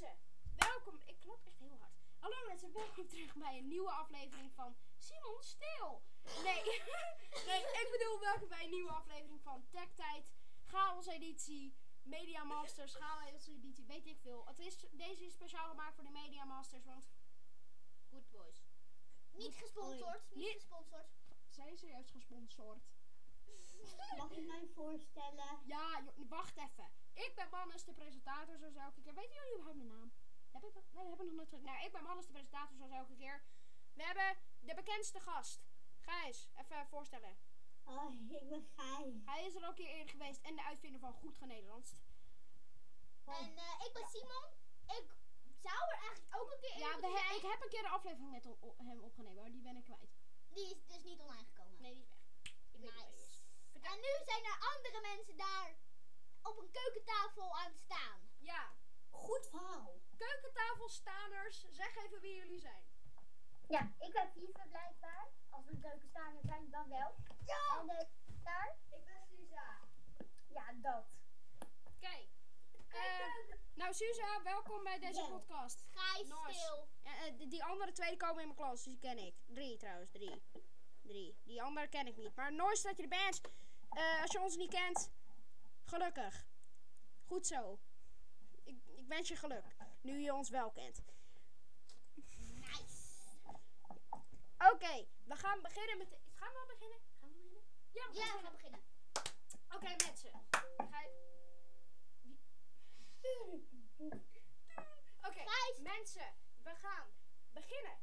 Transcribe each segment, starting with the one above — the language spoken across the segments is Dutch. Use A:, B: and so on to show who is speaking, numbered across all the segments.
A: mensen, welkom. Ik klap echt heel hard. Hallo mensen, welkom terug bij een nieuwe aflevering van Simon Stil. Nee, nee, ik bedoel welkom bij een nieuwe aflevering van Tech Tijd, Chaos Editie, Media Masters, Chaos Editie, weet ik veel. Het is, deze is speciaal gemaakt voor de Media Masters, want good boys.
B: Niet gesponsord,
A: Niet-
B: niet gesponsord.
A: Zijn ze juist gesponsord?
C: Mag ik mij voorstellen?
A: Ja, wacht even. Ik ben Mannes, de presentator, zoals elke keer. Weten jullie überhaupt mijn naam? Heb ik dat? Nee, dat heb ik nog nooit. Nou, ik ben Mannes, de presentator, zoals elke keer. We hebben de bekendste gast. Gijs, even voorstellen.
C: Oh, ik ben Gijs.
A: Hij is er al een keer eerder geweest en de uitvinder van Goed Genederlands.
B: En eh, ik ben Simon. Ik zou er eigenlijk ook een keer
A: Ja, we he-
B: zijn.
A: ik heb een keer een aflevering met hem opgenomen, maar die ben ik kwijt.
B: Die is dus niet online gekomen.
A: Nee, die is weg. Weet die.
B: Nice. En nu zijn er andere mensen daar op een keukentafel aan het staan.
A: Ja,
C: Goed verhaal.
A: keukentafelstaners, zeg even wie jullie zijn.
D: Ja, ik ben Vive blijkbaar. Als we een keukenstander zijn, dan wel.
B: Ja!
D: En de daar?
C: Ik ben Suza.
D: Ja, dat.
A: Kijk. eh, nou, Suza, welkom bij deze podcast.
B: Gijs
A: Nice.
B: stil.
A: Ja, eh, die- die andere twee komen in mijn klas, dus die ken ik. Drie trouwens, drie. Drie. Die andere ken ik niet. Maar nooit dat je er bent. Eh, als je ons niet kent, gelukkig. Goed zo. Ik, ik wens je geluk, nu je ons wel kent.
B: Nice.
A: Oké, we gaan beginnen met... De, gaan we al beginnen? Gaan we beginnen? Ja, we
B: Ja,
A: gaan
B: we gaan
A: beginnen. Oké, mensen. Ga je... Oké, mensen. We gaan beginnen.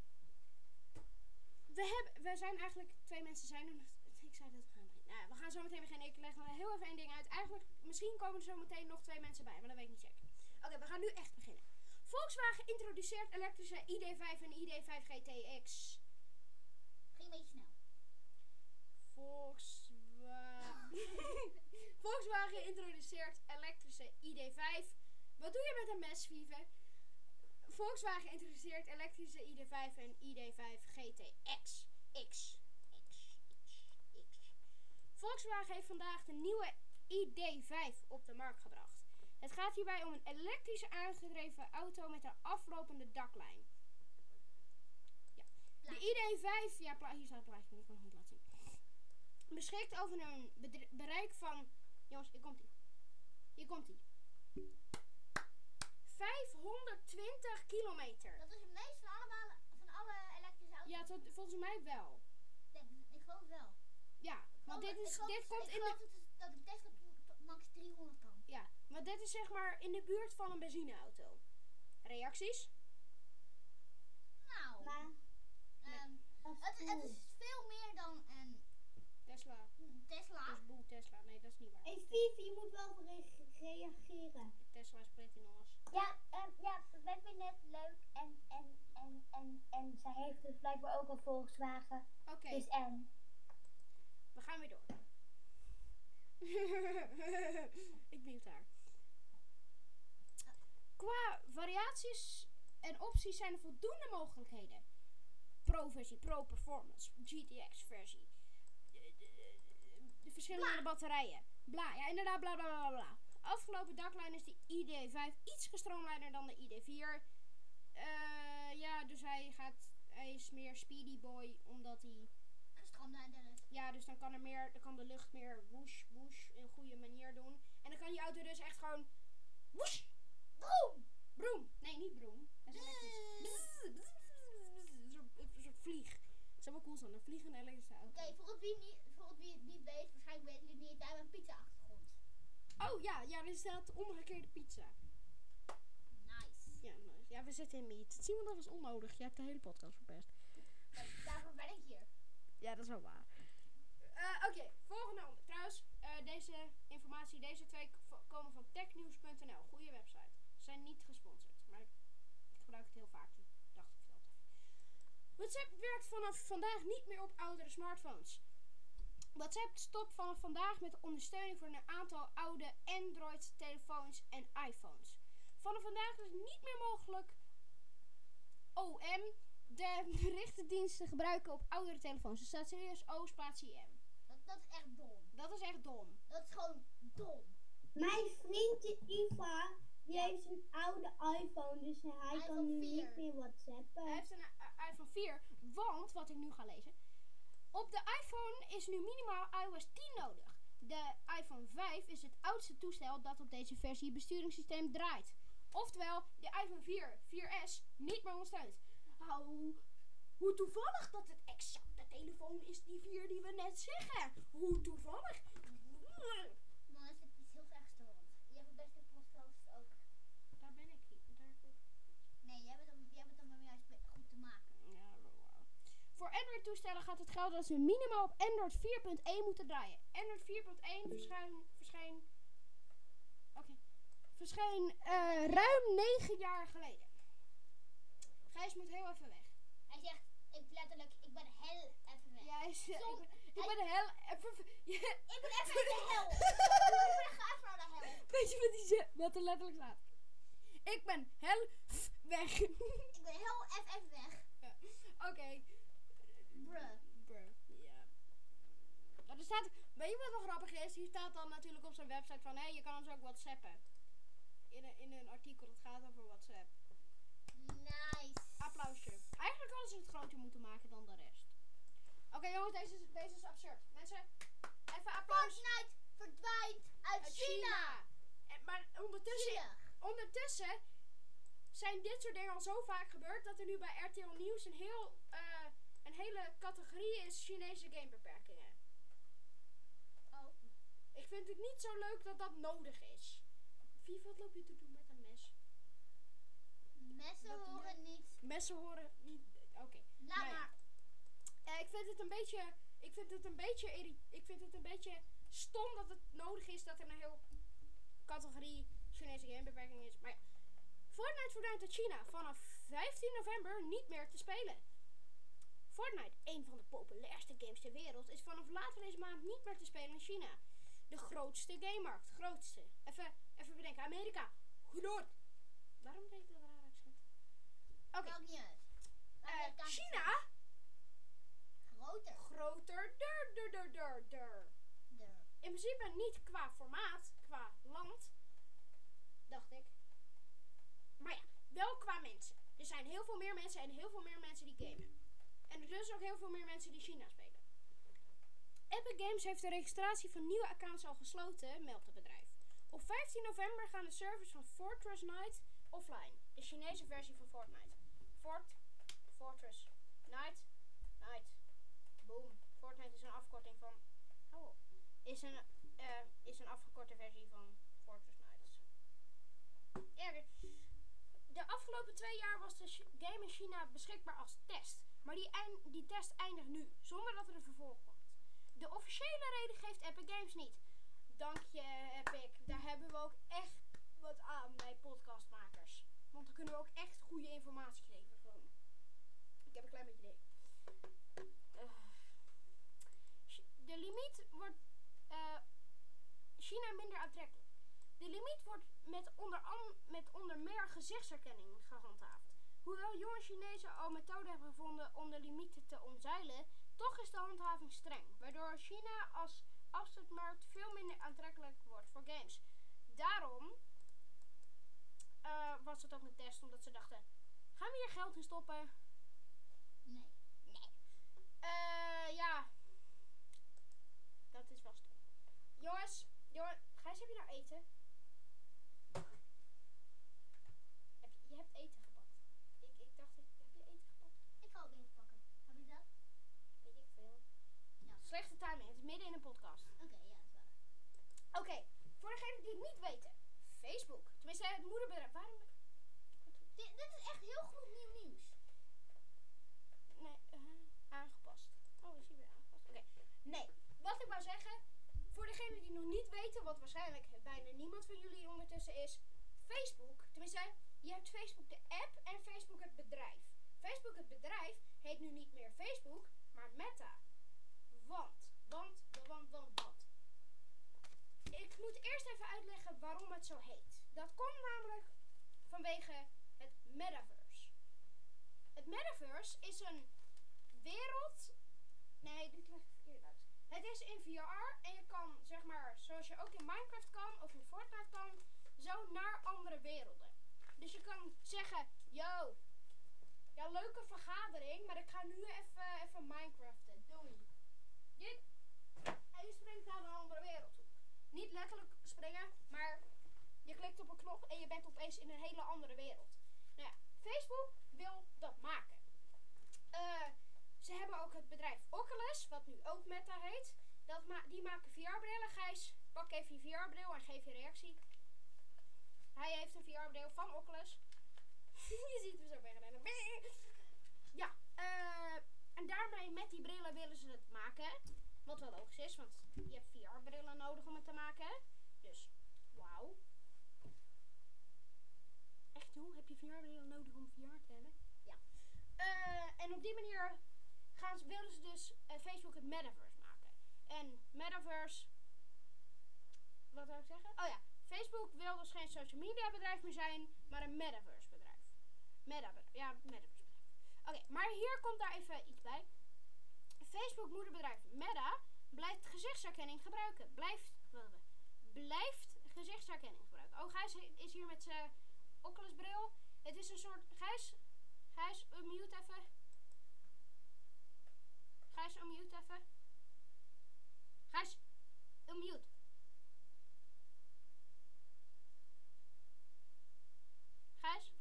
A: We, hebben, we zijn eigenlijk... Twee mensen zijn er nog... Ik zei dat. Nou, we gaan zo meteen beginnen. Ik leg nog heel even één ding uit. Eigenlijk, misschien komen er zo meteen nog twee mensen bij. Maar dat weet ik niet zeker. Oké, we gaan nu echt beginnen. Volkswagen introduceert elektrische ID5 en ID5 GTX.
B: Ging een beetje snel.
A: Volkswagen. Volkswagen introduceert elektrische ID5. Wat doe je met een mes, Vive? Volkswagen introduceert elektrische ID5 en ID5 GTX. Volkswagen heeft vandaag de nieuwe ID5 op de markt gebracht. Het gaat hierbij om een elektrisch aangedreven auto met een aflopende daklijn. Ja. De ID5, ja, pla- hier staat het plaatje, maar ik kan het niet laten zien. Beschikt over een bedre- bereik van. Jongens, hier komt ie. Hier komt ie. 520 kilometer.
B: Dat is het meest van, allemaal, van alle elektrische auto's.
A: Ja, tot- volgens mij wel.
B: Ik geloof wel.
A: Ja, want dit,
B: Ik
A: is,
B: geloof-
A: dit komt
B: ik
A: in de.
B: dat, het- dat tot max 300 kan.
A: Ja, maar dit is zeg maar in de buurt van een benzineauto. Reacties?
B: Nou,
C: Maar,
B: ehm, het, het is veel meer dan een
A: Tesla.
B: Tesla.
A: Dus boe Tesla. Nee, dat is niet waar.
C: hey Vivi, je moet wel re- reageren.
A: Tesla is platinos.
D: Ja, ehm, ja, wij vinden het leuk. En, en, en, en, en zij heeft dus blijkbaar ook een Volkswagen.
A: Oké,
D: Dus en.
A: Gaan weer door. Ik mute haar. Qua variaties en opties zijn er voldoende mogelijkheden. Pro-versie, Pro-performance, GTX-versie. De, de- de- de verschillende batterijen. Bla, ja inderdaad, bla bla bla bla. Afgelopen daklijn is de ID5 iets gestroomlijnder dan de ID4. Eh, ja, dus hij, gaat, hij is meer speedy boy, omdat hij...
B: Gestroomlijnder is.
A: Ja, dus dan kan er meer, dan kan de lucht meer woesh, woesh in een goede manier doen. En dan kan die auto dus echt gewoon woesh,
B: Boom!
A: broem. Nee, niet broem. Dat is bzz, Een soort- vlieg. Dat zou wel cool zijn, een vliegende elektrische auto.
B: Oké, voor, niet, voor het wie het niet weet, waarschijnlijk weten jullie niet, wij hebben een pizza-achtergrond.
A: Oh ja, ja, er staat omgekeerde pizza.
B: Nice.
A: Ja, nice. Ja, we zitten in meat. Simon, dat was onnodig. Je hebt de hele podcast verpest.
B: Daarvoor ben ik hier.
A: Ja, dat is wel waar. Eh, Oké, volgende onder. Trouwens, eh, deze informatie, deze twee komen van technews.nl. Goede website. Ze zijn niet gesponsord, maar ik gebruik het heel vaak, dus dacht ik even. WhatsApp werkt vanaf vandaag niet meer op oudere smartphones. WhatsApp stopt vanaf vandaag met de ondersteuning voor een aantal oude Android-telefoons en iPhones. Vanaf vandaag is het niet meer mogelijk OM de berichtendienst te gebruiken op oudere telefoons. Er staat serieus O spatie M.
B: Dat, dat is echt dom.
A: Dat is echt dom.
B: Dat is gewoon dom.
C: Mijn vriendje Iva, Die
A: Ja.
C: heeft een oude iPhone, dus hij
B: iPhone
C: kan nu
B: 4.
C: niet meer whatsappen.
A: Hij heeft een i- iPhone 4, want, wat ik nu ga lezen. Op de iPhone is nu minimaal iOS 10 nodig. De iPhone 5 is het oudste toestel dat op deze versie besturingssysteem draait. Oftewel, de iPhone 4, 4S, niet meer ondersteunt. Hoe, hoe toevallig dat het exact telefoon is die 4 die we net zeggen. Hoe toevallig.
B: Man, is het is heel erg storend. Je hebt het beste podcast ook.
A: Daar ben ik niet. Daar.
B: Nee, jij bent om, jij bent om hem juist goed te maken.
A: Ja, wauw. Voor Android-toestellen gaat het gelden dat ze minimaal op Android 4.1 moeten draaien. Android 4.1 verschijn, verscheen. Oké. Verscheen eh, ruim 9 jaar geleden. Gijs moet heel even weg.
B: Hij zegt, ik letterlijk, ik ben heel even weg.
A: Ja, hij is, ik, ben- ik ben heel even. Ja,
B: Ik ben even in de hel. ik ben ga even naar de hel.
A: weet je wat, die zegt, wat er letterlijk staat? Ik ben heel weg.
B: Ik ben heel even weg.
A: Oké.
B: Bruh.
A: Bruh, ja. Maar er staat, weet je wat wel grappig is? Hier staat dan natuurlijk op zijn website van, hé, je kan ons ook whatsappen. In een, in een artikel dat gaat over WhatsApp.
B: Nice.
A: Applausje. Eigenlijk hadden ze het groter moeten maken dan de rest. Oké jongens, deze, is- deze is absurd. Mensen, even applaus.
B: Fortnite verdwijnt uit
A: Uit
B: China.
A: En, maar ondertussen, ondertussen zijn dit soort dingen al zo vaak gebeurd dat er nu bij RTL Nieuws een, heel, eh, een hele categorie is Chinese gamebeperkingen.
B: Oh.
A: Ik vind het niet zo leuk dat dat nodig is. Vief, wat loop je te doen met een mes?
B: Messen horen niet.
A: Messen horen niet. Oké.
B: Laat maar.
A: Eh, ik vind het een beetje. Ik vind het een beetje. Ik vind het een beetje stom dat het nodig is dat er een heel categorie Chinese gamebeperking is. Maar ja. Fortnite verdwijnt uit China vanaf 15 november niet meer te spelen. Fortnite, een van de populairste games ter wereld, is vanaf later deze maand niet meer te spelen in China. De grootste gamemarkt. Grootste. Even, even bedenken. Amerika. Groot. Waarom deed ik dat raar accent? Oké.
B: Niet uit. Amerikaanse
A: China.
B: Groter.
A: Groter. Dur, dur, dur, dur, dur.
B: De.
A: In principe niet qua formaat, qua land, dacht ik. Maar ja, wel qua mensen. Er zijn heel veel meer mensen en heel veel meer mensen die gamen. En er dus ook heel veel meer mensen die China spelen. Epic Games heeft de registratie van nieuwe accounts al gesloten, meldt het bedrijf. Op 15 november gaan de servers van Fortress Knight offline. De Chinese versie van Fortnite. Fort, Fortress, Knight. Fortnite is een afkorting van... Hou op is een, eh, is een afgekorte versie van Fortress. De afgelopen twee jaar was de game in China beschikbaar als test. Maar die, die test eindigt nu, zonder dat er een vervolg komt. De officiële reden geeft Epic Games niet. Dank je, Epic. Daar hebben we ook echt wat aan bij podcastmakers. Want dan kunnen we ook echt goede informatie geven. Gewoon. Ik heb een klein beetje idee. Eh. Chi- de limiet wordt eh, Minder aantrekkelijk. De limiet wordt met onder, met onder meer gezichtsherkenning gehandhaafd. Hoewel jonge Chinezen al methoden hebben gevonden om de limieten te omzeilen, toch is de handhaving streng, waardoor China als afzetmarkt veel minder aantrekkelijk wordt voor games. Daarom eh, was het ook een test, omdat ze dachten, gaan we hier geld in stoppen?
B: Nee.
A: Nee. Eh, ja. Dat is wel stom. Jongens, jongen, Gijs, heb je nou eten? Heb je, je hebt eten gepakt. Ik, ik dacht, heb je eten gepakt?
B: Ik ga ook even pakken. Heb je dat?
A: Weet ik veel.
B: Ja.
A: Slechte timing, het is midden in een podcast.
B: Oké, ja, dat is waar.
A: Oké, voor degenen die het niet weten. Facebook, tenminste het moederbedrijf. Waarom?
B: Dit, dit is echt heel goed nieuw nieuws.
A: Nee, eh, aangepast. Oh, is hij weer aangepast? Oké. Nee, wat ik wou zeggen, voor degenen die nog niet weten, wat waarschijnlijk bijna niemand van jullie ondertussen is, Facebook, tenminste, je hebt Facebook de app en Facebook het bedrijf. Facebook het bedrijf heet nu niet meer Facebook, maar Meta. Want, want, want, want, want. Ik moet eerst even uitleggen waarom het zo heet. Dat komt namelijk vanwege het metaverse. Het metaverse is een wereld. Nee, dit. Het is in VR en je kan, zeg maar, zoals je ook in Minecraft kan of in Fortnite kan, zo naar andere werelden. Dus je kan zeggen, yo, ja leuke vergadering, maar ik ga nu even, even Minecraften. Doei. Dit. En je springt naar een andere wereld toe. Niet letterlijk springen, maar je klikt op een knop en je bent opeens in een hele andere wereld. Nou ja, Facebook wil dat maken. Eh, ze hebben ook het bedrijf Oculus, wat nu ook Meta heet. Dat ma die maken VR-brillen. Gijs, pak even je VR-bril en geef je reactie. Hij heeft een VR-bril van Oculus. je ziet hem zo wegrennen. Ja, eh, en daarmee met die brillen willen ze het maken. Wat wel logisch is, want je hebt VR-brillen nodig om het te maken. Dus, wauw. Echt joh, heb je VR-brillen nodig om VR te hebben? Ja. Eh, en op die manier gaan ze, willen ze dus eh, Facebook het metaverse maken. En metaverse. Wat wil ik zeggen? Oh ja, Facebook wil dus geen social media bedrijf meer zijn, maar een metaverse bedrijf. Meta bedrijf. Ja, metaverse bedrijf. Oké, maar hier komt daar even iets bij. Facebook moederbedrijf Meta blijft gezichtsherkenning gebruiken. Blijft, blijft gezichtsherkenning gebruiken. Oh, Gijs is hier met zijn Oculus bril. Het is een soort, Gijs, Gijs, unmute even. Gijs, unmute even. Gijs, unmute. Gijs?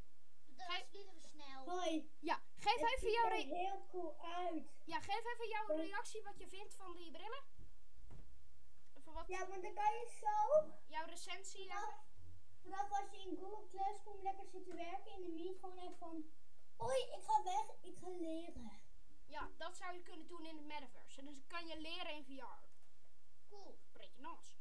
B: Dat is niet even snel.
C: Hoi.
A: Ja, geef
C: Het
A: even
C: ziet
A: jouw,
C: er
A: re-
C: heel cool uit.
A: ja, geef even jouw reactie wat je vindt van die brillen. Even wat,
C: Ja, want dan kan je zo,
A: jouw recensie even.
C: vanaf als je in Google Classroom lekker zit te werken in de meet, gewoon even van, hoi, ik ga weg, ik ga leren.
A: Ja, dat zou je kunnen doen in het metaverse. En dus kan je leren in VR. Cool, beetje nos.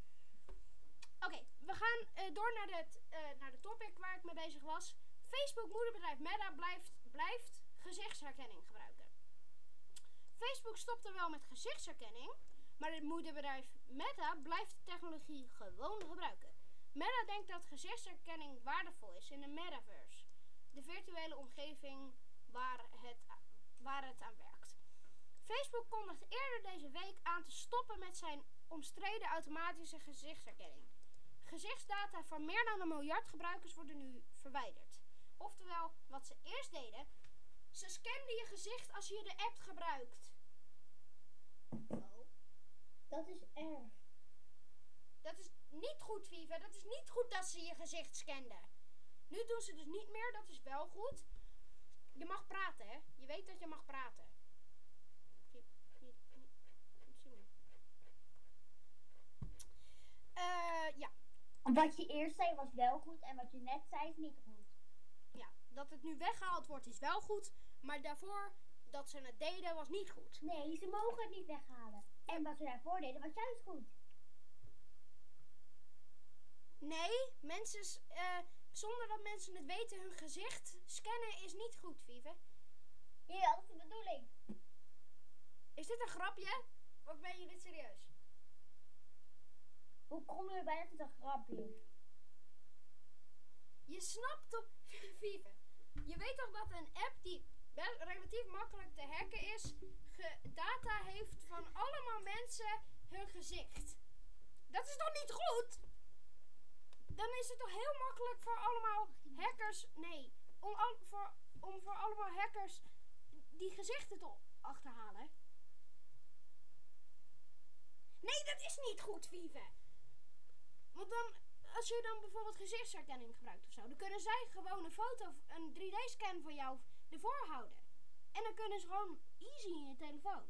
A: Oké, we gaan eh, door naar, het, eh, naar de topic waar ik mee bezig was. Facebook moederbedrijf Meta blijft, blijft gezichtsherkenning gebruiken. Facebook stopte wel met gezichtsherkenning, maar het moederbedrijf Meta blijft de technologie gewoon gebruiken. Meta denkt dat gezichtsherkenning waardevol is in de metaverse, de virtuele omgeving waar het, waar het aan werkt. Facebook kondigt eerder deze week aan te stoppen met zijn omstreden automatische gezichtsherkenning. Gezichtsdata van meer dan een miljard gebruikers worden nu verwijderd. Oftewel, wat ze eerst deden, ze scanden je gezicht als je de app gebruikt. Oh.
C: Dat is erg.
A: Dat is niet goed, Viva. Dat is niet goed dat ze je gezicht scanden. Nu doen ze dus niet meer, dat is wel goed. Je mag praten, hè? Je weet dat je mag praten. Zie- zie- zie- zie maar. Eh, ja.
D: Wat je eerst zei was wel goed en wat je net zei is niet goed.
A: ja, dat het nu weggehaald wordt is wel goed. Maar daarvoor dat ze het deden was niet goed.
D: Nee, ze mogen het niet weghalen. En wat ze daarvoor deden was juist goed.
A: Nee, mensen, eh, zonder dat mensen het weten, hun gezicht scannen is niet goed, Vive.
D: Ja, dat is de bedoeling.
A: Is dit een grapje? Of ben je dit serieus?
D: Hoe kom je dat het een grapje is?
A: Je snapt toch, Vive, je weet toch dat een app die best relatief makkelijk te hacken is, data heeft van allemaal mensen hun gezicht. Dat is toch niet goed? Dan is het toch heel makkelijk voor allemaal hackers, nee, om, al, voor, om voor allemaal hackers die gezichten te achterhalen. Nee, dat is niet goed, Vive. Want dan, als je dan bijvoorbeeld gezichtsherkenning gebruikt of zo, dan kunnen zij gewoon een foto, een 3D-scan van jou ervoor houden. En dan kunnen ze gewoon easy in je telefoon.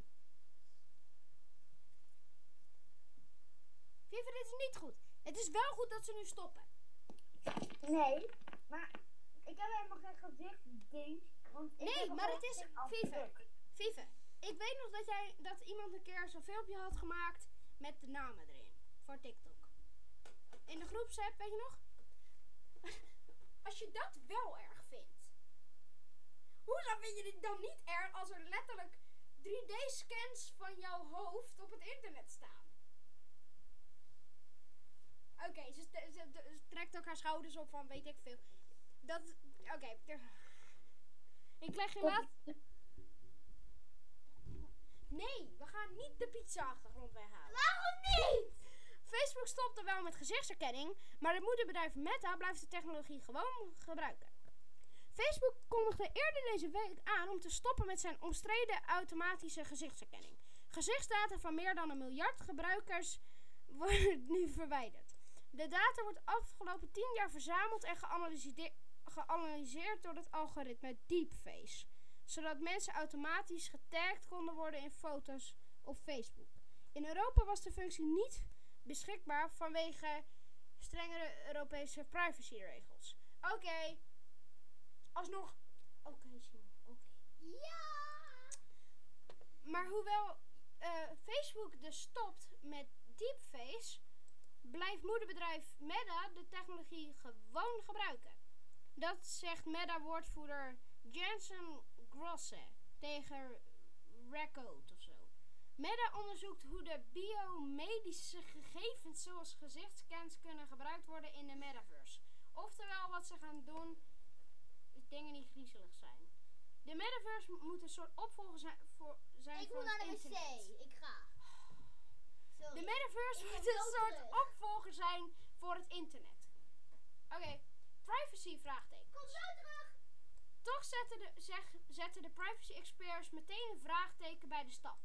A: Viva, dit is niet goed. Het is wel goed dat ze nu stoppen.
D: Nee, maar ik heb helemaal geen gezichtsding. Want ik
A: Nee, maar het is-
D: stuk.
A: Vive, ik weet nog dat, jij, dat iemand een keer zo'n filmpje had gemaakt met de namen erin. Voor TikTok. In de groepsapp, weet je nog? Als je dat wel erg vindt. Hoezo vind je dit dan niet erg als er letterlijk 3D-scans van jouw hoofd op het internet staan? Oké, ze, trekt ook haar schouders op van weet ik veel. Dat, oké. ik leg je laat. Nee, we gaan niet de pizza-achtergrond weghalen.
B: Waarom niet?
A: Facebook stopte wel met gezichtsherkenning, maar het moederbedrijf Meta blijft de technologie gewoon gebruiken. Facebook kondigde eerder deze week aan om te stoppen met zijn omstreden automatische gezichtsherkenning. Gezichtsdata van meer dan een miljard gebruikers worden nu verwijderd. De data wordt afgelopen 10 jaar verzameld en geanalyseerd, geanalyseerd door het algoritme Deepface, zodat mensen automatisch getagd konden worden in foto's op Facebook. In Europa was de functie niet beschikbaar vanwege strengere Europese privacyregels. Oké, alsnog. Oké, Simon, oké.
B: Ja!
A: Maar hoewel eh, Facebook dus stopt met deepface, blijft moederbedrijf Meta de technologie gewoon gebruiken. Dat zegt Meta-woordvoerder Jensen Grosse tegen Record. Meta onderzoekt hoe de biomedische gegevens zoals gezichtscans kunnen gebruikt worden in de metaverse. Oftewel wat ze gaan doen, is dingen die griezelig zijn. De metaverse moet een soort opvolger zijn voor zijn
B: Ik moet naar de
A: internet.
B: wc. Ik ga. Sorry.
A: De metaverse moet een soort
B: terug.
A: opvolger zijn voor het internet. Oké, privacy vraagteken.
B: Kom zo terug.
A: Toch zetten de, zeg, zetten de privacy experts meteen een vraagteken bij de stap.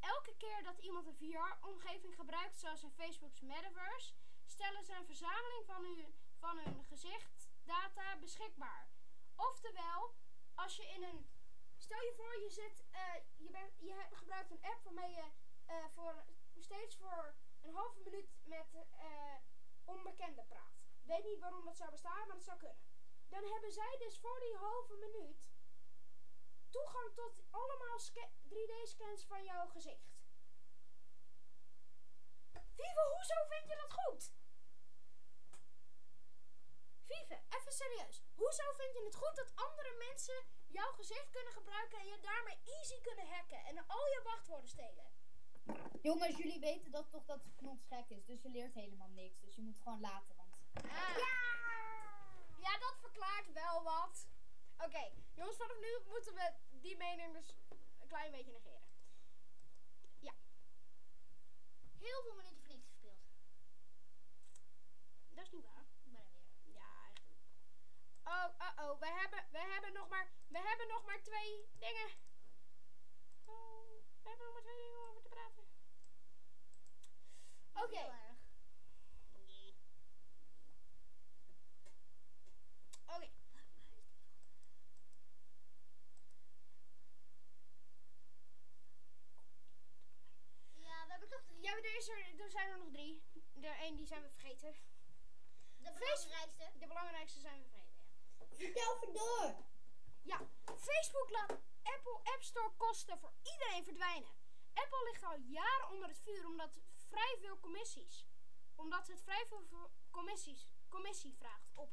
A: Elke keer dat iemand een VR-omgeving gebruikt, zoals in Facebook's Metaverse, stellen ze een verzameling van hun, van hun gezichtdata beschikbaar. Oftewel, als je in een. Stel je voor, je, zit, eh, je, bent, je gebruikt een app waarmee je eh, voor, steeds voor een halve minuut met eh onbekenden praat. Weet niet waarom dat zou bestaan, maar dat zou kunnen. Dan hebben zij dus voor die halve minuut toegang tot allemaal sca- 3D-scans van jouw gezicht. Vive, hoezo vind je dat goed? Vive, even serieus. Hoezo vind je het goed dat andere mensen jouw gezicht kunnen gebruiken en je daarmee easy kunnen hacken en al je wachtwoorden stelen?
E: Jongens, jullie weten dat toch dat knotsgek is, dus je leert helemaal niks. Dus je moet gewoon laten, want...
A: Ah. Ja, dat verklaart wel wat. Oké, jongens, vanaf nu moeten we die mening dus een klein beetje negeren.
B: Heel veel minuten voor niks gespeeld.
A: Dat is niet waar.
B: Ik ben er weer.
A: Ja, eigenlijk. Oh, oh, oh. We hebben, we hebben nog maar, we hebben nog maar twee dingen. Oh, we hebben nog maar twee dingen om over te praten. Oké
B: erg.
A: Oké.
B: Ja, we hebben toch drie.
A: Ja, maar er, is er, er zijn er nog drie. Er één die zijn we vergeten.
B: De belangrijkste.
A: De belangrijkste zijn we vergeten, ja.
C: Vertel door.
A: Ja, Facebook laat Apple App Store kosten voor iedereen verdwijnen. Apple ligt al jaren onder het vuur omdat vrij veel commissies. Omdat het vrij veel commissies, commissie vraagt op,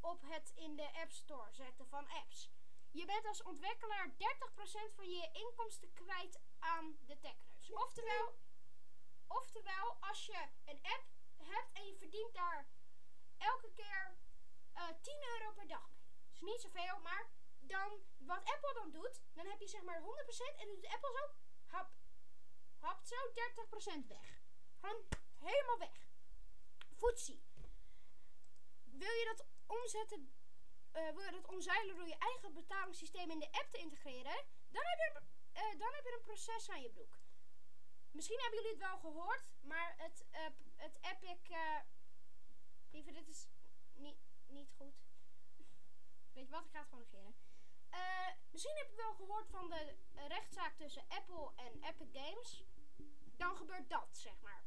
A: op het in de App Store zetten van apps. Je bent als ontwikkelaar 30% van je inkomsten kwijt aan de techneus. Oftewel, oftewel, als je een app hebt en je verdient daar elke keer eh 10 euro per dag mee. Dus niet zoveel, maar dan, wat Apple dan doet, dan heb je zeg maar 100% en dan doet Apple zo, hap, hapt zo 30% weg. Gewoon helemaal weg. Footsie. Wil je dat omzetten, eh, wil je dat omzeilen door je eigen betalingssysteem in de app te integreren, dan heb je, eh, dan heb je een proces aan je broek. Misschien hebben jullie het wel gehoord, maar het, eh, het Epic, eh lieve, dit is niet, niet goed. Weet je wat, ik ga het gewoon negeren. Eh, misschien heb je wel gehoord van de rechtszaak tussen Apple en Epic Games. Dan gebeurt dat, zeg maar.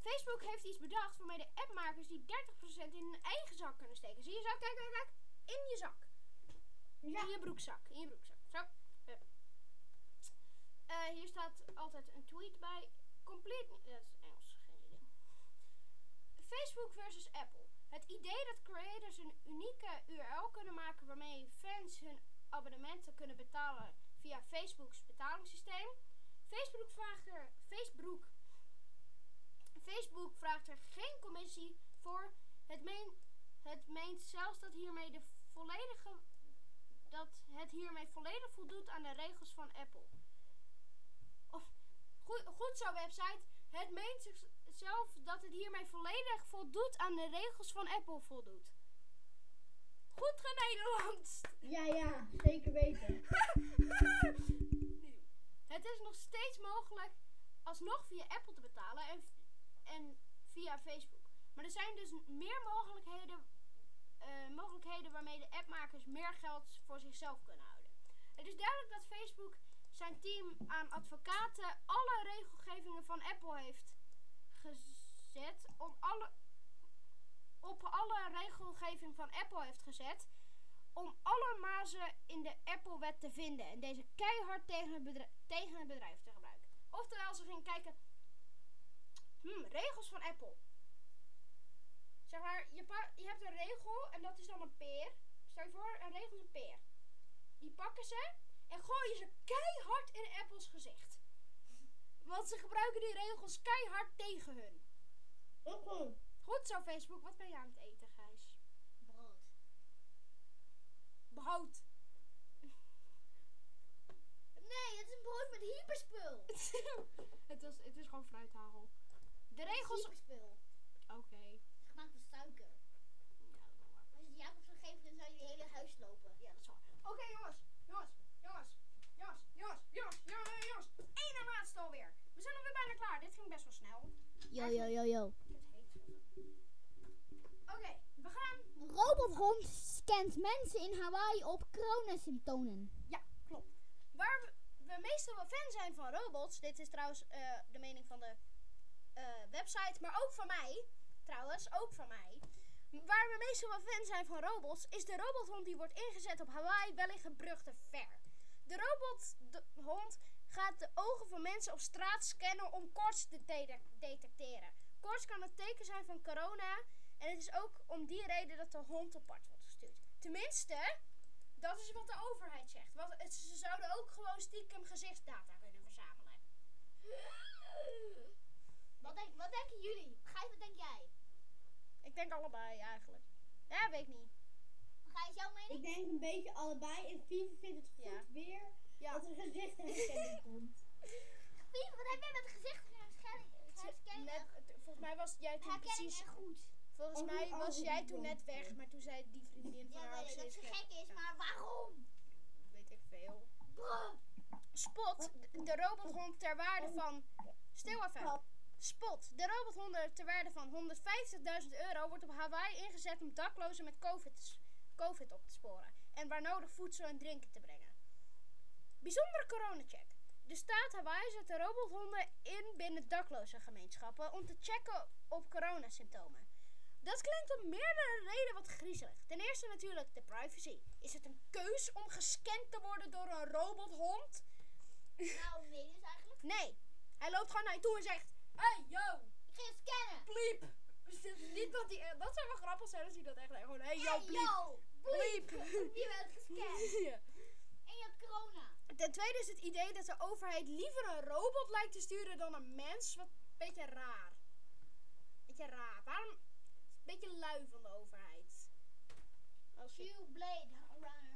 A: Facebook heeft iets bedacht waarmee de appmakers die 30% in hun eigen zak kunnen steken. Zie je zo? Kijk, kijk, kijk. In je zak. In je broekzak. In je broekzak. Zo. Eh, hier staat altijd een tweet bij. Complete. niet- Dat is Engels, geen idee. Facebook versus Apple. Het idee dat creators een unieke URL kunnen maken waarmee fans hun abonnementen kunnen betalen via Facebook's betalingssysteem. Facebook vraagt er, Facebook, Facebook vraagt er geen commissie voor. Het, het meent zelfs dat, hiermee de volledige, dat het hiermee volledig voldoet aan de regels van Apple. Goed, goed zo website. Het meent zichzelf dat het hiermee volledig voldoet aan de regels van Apple voldoet. Goed genederlands!
C: Ja, ja, zeker weten.
A: Het is nog steeds mogelijk alsnog via Apple te betalen en, en via Facebook. Maar er zijn dus meer mogelijkheden, eh, mogelijkheden waarmee de appmakers meer geld voor zichzelf kunnen houden. Het is duidelijk dat Facebook zijn team aan advocaten alle regelgevingen van Apple heeft gezet om alle op alle regelgeving van Apple heeft gezet om alle mazen in de Apple-wet te vinden en deze keihard tegen het, bedrijf, tegen het bedrijf te gebruiken. Oftewel, ze gingen kijken, hmm, regels van Apple. Zeg maar, je, je hebt een regel en dat is dan een peer. Stel je voor, een regel is een peer. Die pakken ze en gooien ze keihard in Apples gezicht. Want ze gebruiken die regels keihard tegen hun. Goed zo, Facebook. Wat ben je aan het eten, Gijs?
B: Brood.
A: Brood.
B: Nee, het is een brood met hyperspul.
A: het, was, het is gewoon fruithagel. De regels...
B: Hyperspul.
A: Oké
B: van suiker.
A: Ja, dat is wel waar.
B: Als je het Jacob zou geven, dan zou je je hele huis lopen.
A: Ja, dat is waar. Oké, jongens. Jongens. Jongens. Jongens. Jongens. Jongens. Jongens. Jongens. Eén en laatste alweer. We klaar. Dit ging best wel snel.
B: Yo, yo, yo, yo.
A: Oké, we gaan...
B: Robothond scant mensen in Hawaii op coronasymptomen.
A: Ja, klopt. Waar we, we meestal wel fan zijn van robots. Dit is trouwens eh, de mening van de eh, website, maar ook van mij. Trouwens, ook van mij. Waar we meestal wel fan zijn van robots, is de robothond die wordt ingezet op Hawaii wellicht een brug te ver. De robothond gaat de ogen van mensen op straat scannen om koorts te de- detecteren. Koorts kan een teken zijn van corona en het is ook om die reden dat de hond apart wordt gestuurd. Tenminste, dat is wat de overheid zegt. Want het- ze zouden ook gewoon stiekem gezichtsdata kunnen verzamelen.
B: Wat, denk, wat denken jullie? Gijs, wat denk jij?
A: Ik denk allebei eigenlijk. Ja, weet ik niet.
B: Gijs, jouw mening?
C: Ik denk een beetje allebei. En Vivi vindt het goed
A: Ja.
C: weer
A: Ja.
C: dat er gezichtenherkenning komt.
B: Wat heb jij met gezichtsherkenning?
A: Net, het- volgens mij was jij toen precies.
B: goed.
A: Volgens
C: Oh,
A: mij
C: oh,
A: was jij toen net weg, maar toen zei die vriendin van
B: Ja,
A: haar
B: ik, dat ze
A: gek.
B: is,
A: Ja,
B: maar waarom?
A: weet ik veel.
B: Bruh.
A: Spot, de, de robothond ter waarde van. Stil even. Spot, de robothond ter waarde van 150.000 euro wordt op Hawaii ingezet om daklozen met COVID, COVID op te sporen. En waar nodig voedsel en drinken te brengen. Bijzondere coronacheck. De staat Hawaii zet de robothonden in binnen dakloze gemeenschappen om te checken op coronasymptomen. Dat klinkt om meerdere redenen wat griezelig. Ten eerste natuurlijk de privacy. Is het een keus om gescand te worden door een robothond?
B: Nou, nee, dus eigenlijk.
A: Nee. Hij loopt gewoon naar je toe en zegt: Hey, yo,
B: Ik ga je scannen.
A: bliep. Niet dat, die, eh, dat zou wel grappig zijn als hij dat echt. Gewoon, hey, yo,
B: Hey,
A: bliep.
B: yo. Bliep. Je bent gescand.
A: Ja.
B: En je hebt corona.
A: Ten tweede is het idee dat de overheid liever een robot lijkt te sturen dan een mens. Wat een beetje raar. Beetje raar. Waarom? Een beetje lui van de overheid. Als je-
B: Q-Blade Runner.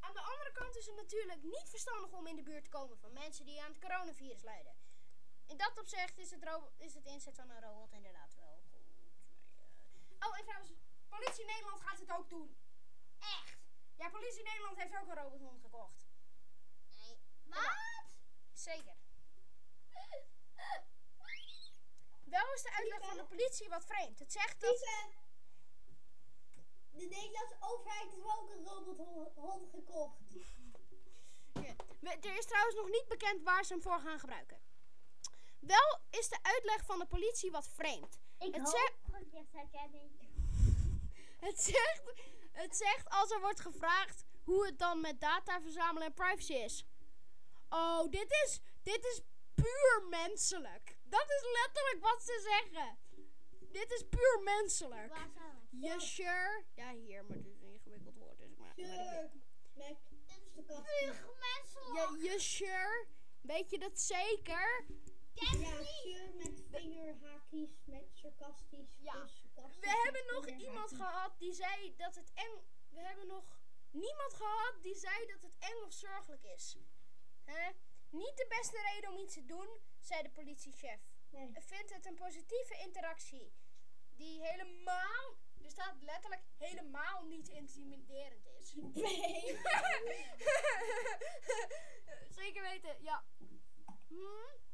A: Aan de andere kant is het natuurlijk niet verstandig om in de buurt te komen van mensen die aan het coronavirus lijden. In dat opzicht is het, is het inzet van een robot inderdaad wel goed. Maar, eh, Oh, en trouwens, politie Nederland gaat het ook doen.
B: Echt?
A: Ja, politie Nederland heeft ook een robothond gekocht.
B: Nee. Wat?
A: Zeker. Wel is de uitleg van de politie wat vreemd. Het zegt dat...
C: De Nederlandse overheid heeft ook een robothond gekocht.
A: Ja. Er is trouwens nog niet bekend waar ze hem voor gaan gebruiken. Wel is de uitleg van de politie wat vreemd.
D: Ik
A: Het
D: hoop
A: zegt-. Het zegt, het zegt als er wordt gevraagd hoe het dan met data verzamelen en privacy is. Oh, dit is, dit is puur menselijk. Dat is letterlijk wat ze zeggen. Dit is puur menselijk. Je sure? Ja, hier, maar dit is een ingewikkeld woord. Dus ik maak
C: Sure. Met.
B: Puur menselijk.
A: Je, je sure? Weet je dat zeker?
C: Ja, sure met vingerhaakjes, met sarcastisch.
A: Ja.
C: dus sarcastisch
A: We hebben nog iemand gehad die zei dat het eng. We hebben nog niemand gehad die zei dat het eng of zorgelijk is. Hè? Niet de beste reden om iets te doen, zei de politiechef.
C: Nee.
A: Ik vind het een positieve interactie. Die helemaal, er staat letterlijk helemaal niet intimiderend is.
C: Nee.
A: Zeker weten, ja. Hm?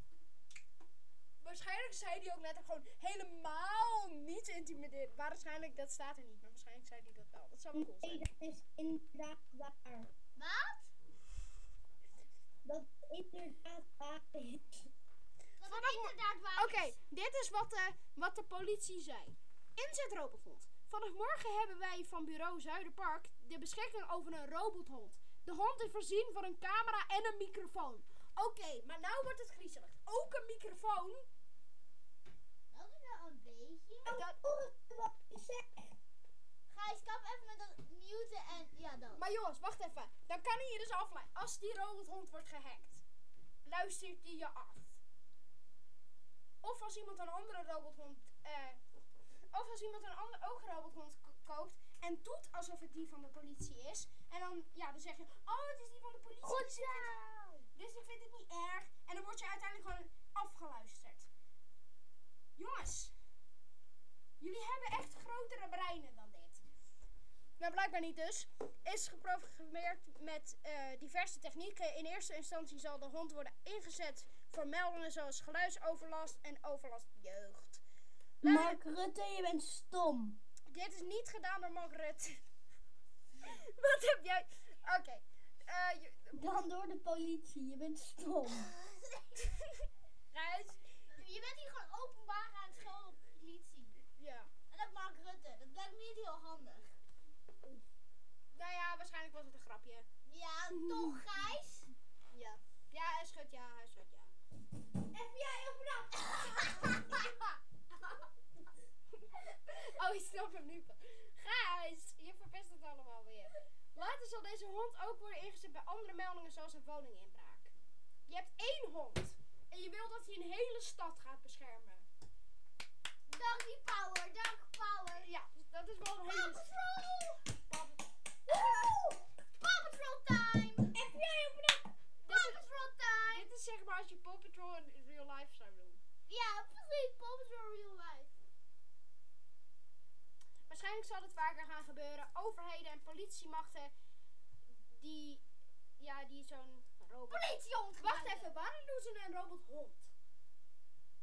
A: Waarschijnlijk zei hij ook letterlijk gewoon helemaal niet intimiderend. Waarschijnlijk, dat staat er niet, maar waarschijnlijk zei hij dat wel. Dat zou wel cool
C: Nee,
A: zijn.
C: dat is inderdaad waar.
B: Wat?
C: Dat is inderdaad waar is.
B: Dat
A: Vanaf
B: is inderdaad waar.
A: Oké, dit is wat de, wat de politie zei. Inzet robothond. Vanaf morgen hebben wij van bureau Zuiderpark de beschikking over een robothond. De hond is voorzien van een camera en een microfoon. Oké, maar nou wordt het griezelig. Ook een microfoon.
C: Hoor wat zegt.
B: Gijs, kap even met dat muten en ja, dat.
A: Maar jongens, wacht even. Dan kan hij je dus afleiden. Als die robothond wordt gehackt, luistert hij je af. Of als iemand een andere robothond, eh, of als iemand een andere ook een robothond ko- koopt en doet alsof het die van de politie is. En dan, ja, dan zeg je, oh, het is die van de politie.
B: Goed
A: dus, ik vind, dus ik vind het niet erg. En dan word je uiteindelijk gewoon afgeluisterd. Jongens, jullie hebben echt grotere breinen dan dit. Nou, blijkbaar niet dus. Is geprogrammeerd met eh, diverse technieken. In eerste instantie zal de hond worden ingezet voor meldingen zoals geluidsoverlast en overlast jeugd.
C: Mark Rutte, je bent stom.
A: Dit is niet gedaan door Mark Rutte. Wat heb jij... Oké. eh, je-
C: Dan door de politie, je bent stom.
A: Gijs?
B: Je bent hier gewoon openbaar aan het schelden op de politie.
A: Ja.
B: En dat Mark Rutte. Dat lijkt me niet heel handig.
A: Nou ja, waarschijnlijk was het een grapje.
B: Ja, toch Gijs?
A: Ja. Ja, hij schudt ja, hij schudt ja.
C: FBI, open up!
A: Oh, ik snap hem nu pas. Gijs, je verpest het allemaal weer. Later zal deze hond ook worden ingezet bij andere meldingen zoals een woninginbraak. Je hebt één hond. En je wil dat hij een hele stad gaat beschermen.
B: Dank die power, dank power.
A: Ja, dat is wel een
B: Paw
A: hele...
B: Patrol!
A: Paw-
B: Woehoe! Paw Patrol time!
C: Open up!
B: Paw Patrol time!
A: Dit is zeg maar als je Paw Patrol in real life zou doen.
B: Ja, precies. Paw Patrol real life.
A: Waarschijnlijk zal het vaker gaan gebeuren. Overheden en politiemachten die... Ja, die zo'n robot...
B: Politiehond
A: Wacht even, waarom doen ze een robothond?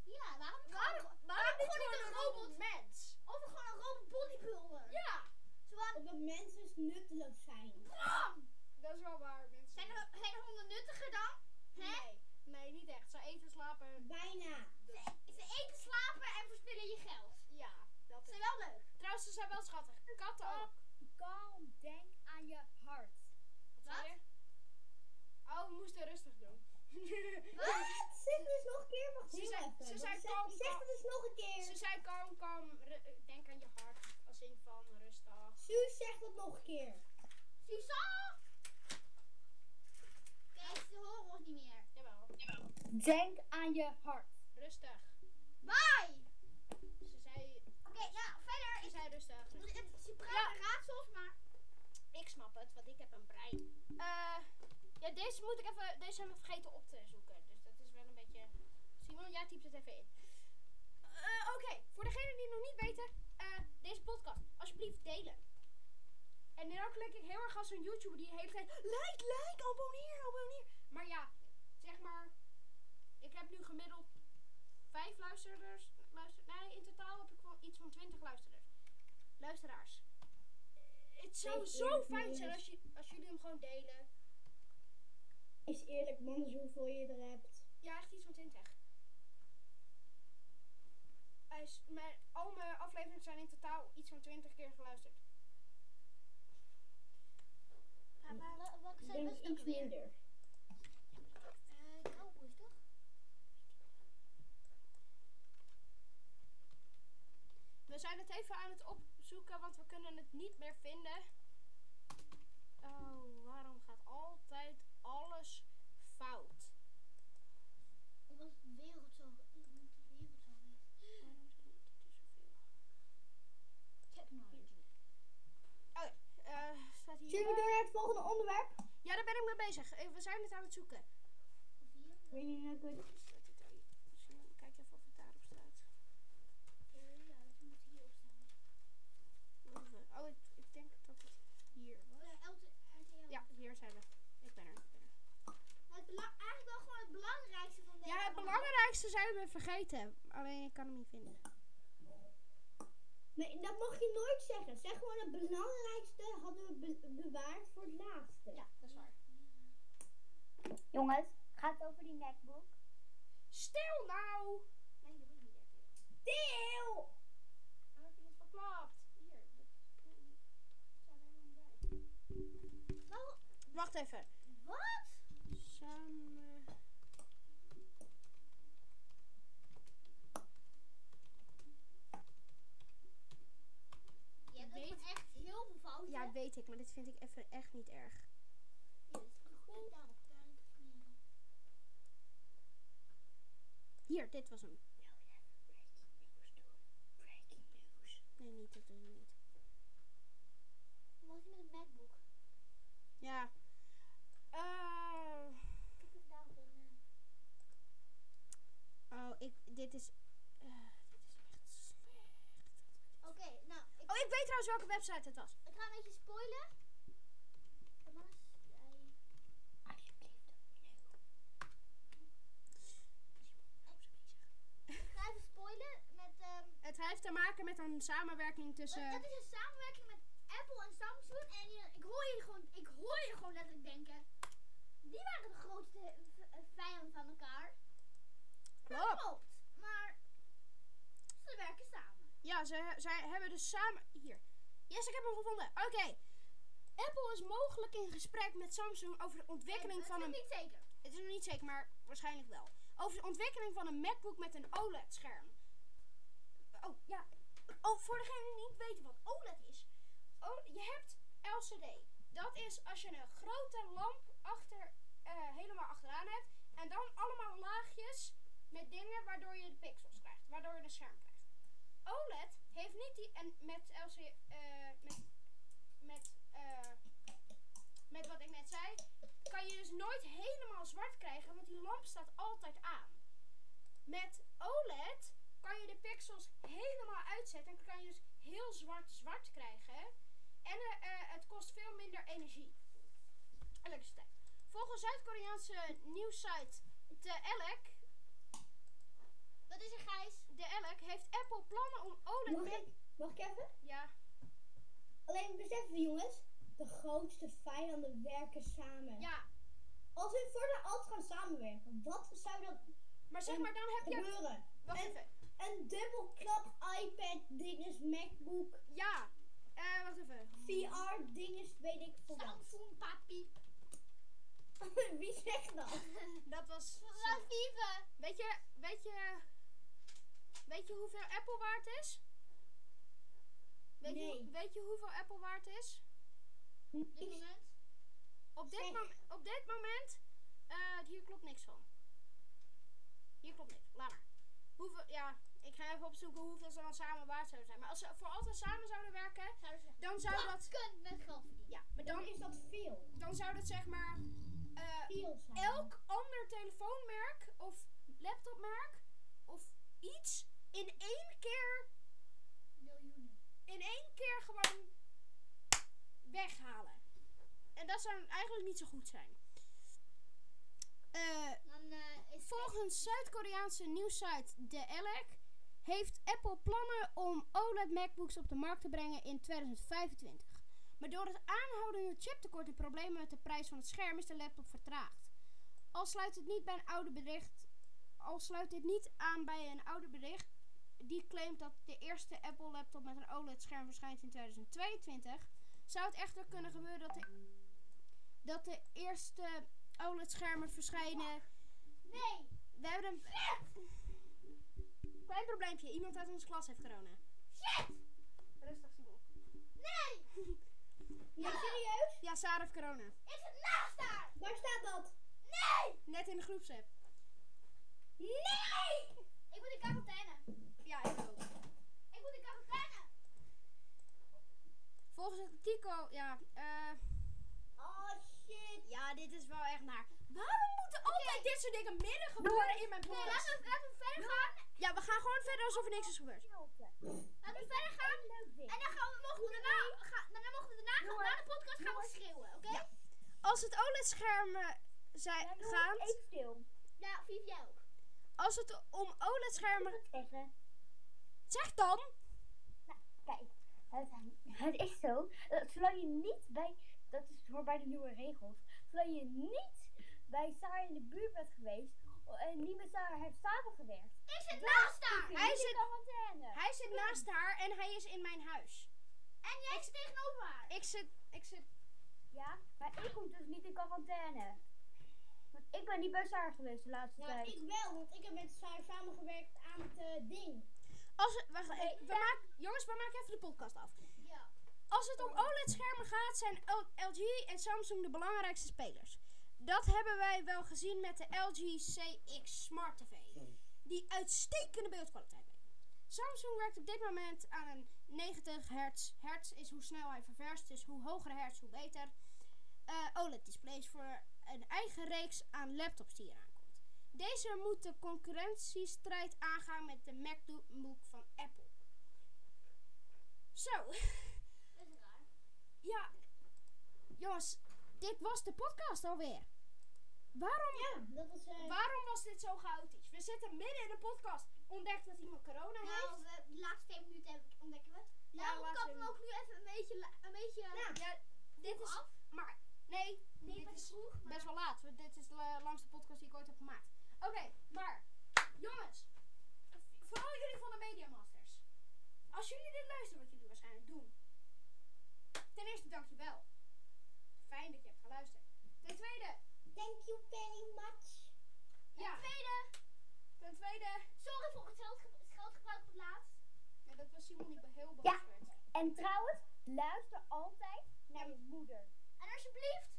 B: Ja, waarom niet
A: Waarom,
B: gewoon,
A: waarom niet
B: gewoon
A: een
B: een robot?
A: robotmens?
B: Of gewoon een robot bodybuilder.
A: Ja,
B: Zo aan
C: Omdat mensen dus nutteloos zijn.
B: bam!
A: dat is wel waar, mensen.
B: Zijn, er, zijn honden nuttiger dan? Hè?
A: Nee, nee, niet echt. Ze eten, slapen.
C: Bijna.
A: Dus,
B: Ze eten, slapen en verspillen je geld.
A: ja, dat
B: Ze
A: is.
B: zijn wel leuk.
A: Trouwens, ze zijn wel schattig. Katten ook.
E: Kalm, denk aan je hart.
A: Wat je? Oh, we moesten rustig doen.
C: Wat? Zeg eens nog een keer, wacht
A: Ze
C: even.
A: ze zijn
C: Zeg-
A: kalm,
C: Zeg
A: kalm.
C: het eens nog een keer.
A: Ze zei kalm, kalm. ru- eh, Denk aan je hart. Als in van rustig.
C: Suus, zeg dat nog een keer.
B: Susan! Kijk, ze horen ons niet meer.
A: Jawel.
E: Denk aan je hart.
A: Rustig.
B: Bye!
A: Ze zei,
B: Oké, nou, verder.
A: ze zei rustig.
B: ze praten raadsels, maar...
A: Ik snap het, want ik heb een brein. Eh, ja, deze moet ik even, deze zijn we vergeten op te zoeken. Dus dat is wel een beetje. Simon, jij typt het even in. Eh, Oké, voor degenen die het nog niet weten, eh, deze podcast, alsjeblieft delen. En nu klik ik heel erg als een YouTuber die de hele tijd like, like, abonneer, abonneer. Maar ja, zeg maar, ik heb nu gemiddeld vijf luisterders. Luister, nee, in totaal heb ik wel iets van twintig luisterders. Luisteraars. Het zou zo fijn zijn als, je, als jullie hem gewoon delen.
C: Is eerlijk, man, hoeveel je er hebt.
A: Ja, echt iets van 20. Hij is, mijn, al mijn afleveringen zijn in totaal iets van 20 keer geluisterd.
B: Wa- Welke
C: Ik
B: zijn
C: denk
B: ook
C: iets
B: weer?
C: minder.
B: Eh, Cowboys, toch?
A: We zijn het even aan het opzoeken, want we kunnen het niet meer vinden. Oh, waarom gaat altijd alles fout?
B: Omdat de wereld zo... Omdat de wereld zo is.
A: Waarom zijn dit er zoveel?
B: Technology.
A: Oh, eh, staat hier.
C: Zullen we door naar het volgende onderwerp?
A: Ja, daar ben ik mee bezig. Eh, We zijn het aan het zoeken.
C: Weet niet hoe ik het...
A: Staat dit daar? Misschien Kijk even of het daarop staat.
B: Ja, het moet hierop staan.
A: Wacht even. Oh, ik, ik denk dat het hier was.
B: Oh ja, LT RTL.
A: Ja, hier zijn we. Ik ben er. Ik ben er.
B: Maar het bela- eigenlijk wel gewoon het belangrijkste van deze
A: Ja, het belangrijkste zijn we vergeten. Alleen ik kan hem niet vinden.
C: Nee, dat mag je nooit zeggen. Zeg gewoon het belangrijkste hadden we be- bewaard voor het laatste.
A: Ja, dat is waar.
D: Jongens, gaat het over die MacBook?
A: Stil nou!
B: Nee, dat wil ik niet RTL.
C: Deel!
A: Dan heb je het verklapt. Hier, dat niet. Staat er helemaal bij.
B: Nou,
A: Wacht even.
B: wat?
A: Samen. Weet-
B: echt echt heel veel fouten.
A: Ja, weet ik, maar dit vind ik even echt niet erg.
B: Ja, dit is goed. Daarop.
A: Hier, dit was hem. Nee, niet, dat hem niet.
B: Wat is met een MacBook?
A: Ja. Eh. oh, ik, dit is. eh, dit is echt slecht.
B: Oké, nou, ik,
A: Oh, ik weet trouwens welke website het was.
B: ik ga een beetje spoilen. Thomas, jij... Ik ga even spoilen met... ehm
A: Het heeft te maken met een samenwerking tussen.
B: Het is een samenwerking met Apple en Samsung. En je- ik hoor je gewoon, ik hoor je gewoon letterlijk denken. Die waren de grootste eh, vijand van elkaar. Dat
A: klopt.
B: Maar ze werken samen.
A: Ja, ze, zij hebben dus samen. Hier. Yes, ik heb hem gevonden. Oké. Apple is mogelijk in gesprek met Samsung over de ontwikkeling van een.
B: ik niet zeker.
A: Het is nog niet zeker, maar waarschijnlijk wel. Over de ontwikkeling van een MacBook met een OLED-scherm. Oh, ja. Oh, voor degenen die niet weten wat OLED is. Oh, je hebt LCD. Dat is als je een grote lamp achter, eh, helemaal achteraan hebt. En dan allemaal laagjes met dingen waardoor je de pixels krijgt. Waardoor je de scherm krijgt. OLED heeft niet die... En met LCD... eh met... Met... eh, met wat ik net zei kan je dus nooit helemaal zwart krijgen, want die lamp staat altijd aan. Met OLED kan je de pixels helemaal uitzetten en kan je dus heel zwart zwart krijgen. En eh, het kost veel minder energie. Elektriciteit. Volgens Zuid-Koreaanse nieuwssite De Elk,
B: Dat is een Gijs.
A: De Elk heeft Apple plannen om OLED
C: Mag ik, mag ik even?
A: Ja,
C: Alleen beseffen jongens, de grootste vijanden werken samen.
A: ja.
C: Als we voor de alt gaan samenwerken, wat zou dat
A: Maar zeg maar, dan heb je...
C: gebeuren?
A: Wacht
C: en-
A: even.
C: Een dubbelklap iPad dinges MacBook,
A: Ja. Eh, wacht even.
C: VR dinges weet ik veel wat.
B: Samsung papi.
C: Wie zegt dat?
A: Dat was...
B: Vive.
A: Weet je, weet je, weet je hoeveel Apple waard is? Weet,
C: Nee.
A: je, weet je hoeveel Apple waard is?
B: Dit moment.
A: Op dit,
C: Zeg.
A: mom- op dit moment, hier klopt niks van. Hier klopt niks, laat maar. Hoeveel, ja, ik ga even opzoeken hoeveel ze dan samen waard zouden zijn. Maar als ze voor altijd samen zouden werken,
B: Zouden
A: dan zou dat,
B: bakken met geld verdienen.
A: ja, maar
C: Dan
A: dan,
C: is dat veel.
A: dan zou dat zeg maar, eh,
C: Veel zijn.
A: elk ander telefoonmerk of laptopmerk of iets in één keer
B: Miljoenen.
A: in één keer gewoon weghalen. En dat zou eigenlijk niet zo goed zijn. Eh,
B: Dan eh,
A: volgens Zuid-Koreaanse nieuwssite The Elec heeft Apple plannen om OLED MacBooks op de markt te brengen in 2025. Maar door het aanhoudende chiptekort en problemen met de prijs van het scherm is de laptop vertraagd. Al sluit het niet bij een oude bericht, al sluit dit niet aan bij een oude bericht die claimt dat de eerste Apple laptop met een OLED-scherm verschijnt in 2022, zou het echter kunnen gebeuren dat de, dat de eerste OLED-schermen verschijnen.
B: Nee.
A: We hebben een klein probleempje. Iemand uit onze klas heeft corona.
B: Shit.
A: Rustig, Simon.
B: Nee.
C: Ja, serieus?
A: Ja, Sarah heeft corona.
B: Ik zit naast haar.
C: Waar staat dat?
B: Nee.
A: Net in de groepsapp.
B: Nee. Ik moet in quarantaine.
A: Ja, ik ook.
B: Ik moet in quarantaine.
A: Volgens het Tico, ja, eh,
C: Oh shit.
A: Ja, dit is wel echt naar. Waarom moeten altijd dit soort dingen midden gebeuren in mijn
B: Nee,
A: podcast?
B: laten we, laten we verder gaan.
A: Ja, we gaan gewoon verder alsof er niks is gebeurd.
B: Laten we verder gaan. En dan gaan we, mogen we daarna, ga, daarna mogen we daarna, gaan, na de podcast gaan we schreeuwen, oké?
A: Ja. Als het OLED-schermen zijn,
D: Ja,
A: gaat,
D: even stil.
B: Ja, Viv, jij ook.
A: als het om
D: Ik
A: OLED-schermen... Zeg dan!
D: Kijk, het, het is zo. dat zolang je niet bij. Dat is voor bij de nieuwe regels. Zolang je niet bij Sarah in de buurt bent geweest. En niet met Sarah heeft samengewerkt.
B: Ik zit naast haar.
A: Hij
D: zit
A: zit-
D: in quarantaine.
A: Hij zit naast haar en hij is in mijn huis.
B: En jij zit tegenover haar.
A: Ik zit... Ik zit...
D: Ja, maar ik kom dus niet in quarantaine. Want ik ben niet bij Sarah geweest de laatste
C: Nou,
D: tijd.
C: ik wel, want ik heb met Saar samengewerkt aan het eh, ding.
A: Als het, wacht, we maken, jongens, we maken even de podcast af.
B: Ja.
A: Als het om OLED-schermen gaat, zijn LG en Samsung de belangrijkste spelers. Dat hebben wij wel gezien met de LG CX Smart TV, die uitstekende beeldkwaliteit levert. Samsung werkt op dit moment aan een 90 hertz. Hertz is hoe snel hij ververst, dus hoe hoger de hertz, hoe beter. Eh, OLED-displays voor een eigen reeks aan laptops die eraan komt. Deze moet de concurrentiestrijd aangaan met de MacBook van Apple. Zo.
B: Dat is raar.
A: Ja, jongens, dit was de podcast alweer. Waarom,
C: Ja, dat is... eh,
A: waarom was dit zo chaotisch? We zitten midden in de podcast. Ontdekt dat iemand corona heeft.
B: Nou, de laatste twee minuten heb ik- ontdekken we.
A: Ja,
B: Ja,
A: laatste
B: kappen we ook nu even een beetje, een beetje
A: ja, dit is.
B: af.
A: Maar nee,
B: Nee,
A: dit
B: best
A: is
B: vroeg, maar-
A: best wel laat. Dit is de la- langste podcast die ik ooit heb gemaakt. Oké, maar jongens, vooral jullie van de Media Masters. Als jullie dit luisteren, wat jullie waarschijnlijk doen. Ten eerste dankjewel. Fijn dat je hebt geluisterd. Ten tweede,
C: Thank you very much.
A: ja.
B: Tweede,
A: Ten tweede,
B: sorry voor het scheldgebruik op het laatst.
A: ja, dat was Simon die heel boos
D: Ja.
A: werd.
D: En trouwens, luister altijd naar je moeder.
B: En alsjeblieft,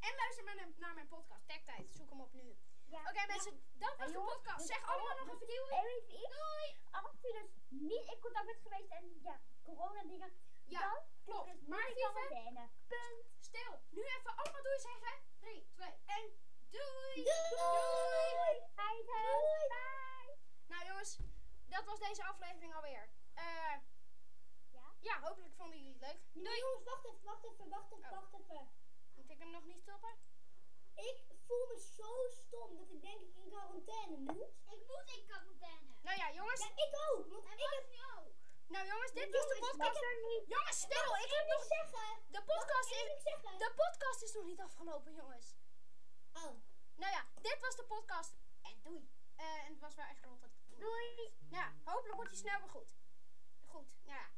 A: En luister maar naar, naar mijn podcast, Techtijd. Zoek hem op nu.
D: Ja.
A: Oké mensen, dat was de podcast.
D: dus
A: Zeg allemaal
D: alle-
A: nog even duwen.
D: En weet je iets? Als je dus niet in contact bent geweest en ja, corona dingen.
A: Ja,
D: dan
A: klopt.
D: het
A: Maar
D: quarantaine. Punt.
A: Stil. Nu even allemaal doei zeggen. 3, 2, 1. Doei.
D: Doei.Heid, Doei. Bye.
A: Nou jongens, dat was deze aflevering alweer. Eh
D: Ja?
A: ja, hopelijk vonden jullie het leuk.
C: Nee, jongens, wacht even, wacht even, wacht even,
A: Oh.
C: wacht even.
A: Moet ik hem nog niet stoppen?
C: Ik voel me zo stom dat ik denk ik in quarantaine moet.
B: ik moet in quarantaine.
A: Nou ja, jongens.
C: Ja, ik ook, want
B: En
C: ik heb...
B: nu ook.
A: Nou jongens, dit was de
C: Jongens,
A: podcast.
C: ik heb niet...
A: Jongens, stil. Ik heb nog...
C: zeggen.
A: De podcast is... De podcast is nog niet afgelopen, jongens.
C: Oh.
A: Nou ja, dit was de podcast. En doei. Eh, en het was wel echt rot. dat-
D: Doei.
A: Ja, hopelijk wordt hij snel weer goed. Goed, nou ja.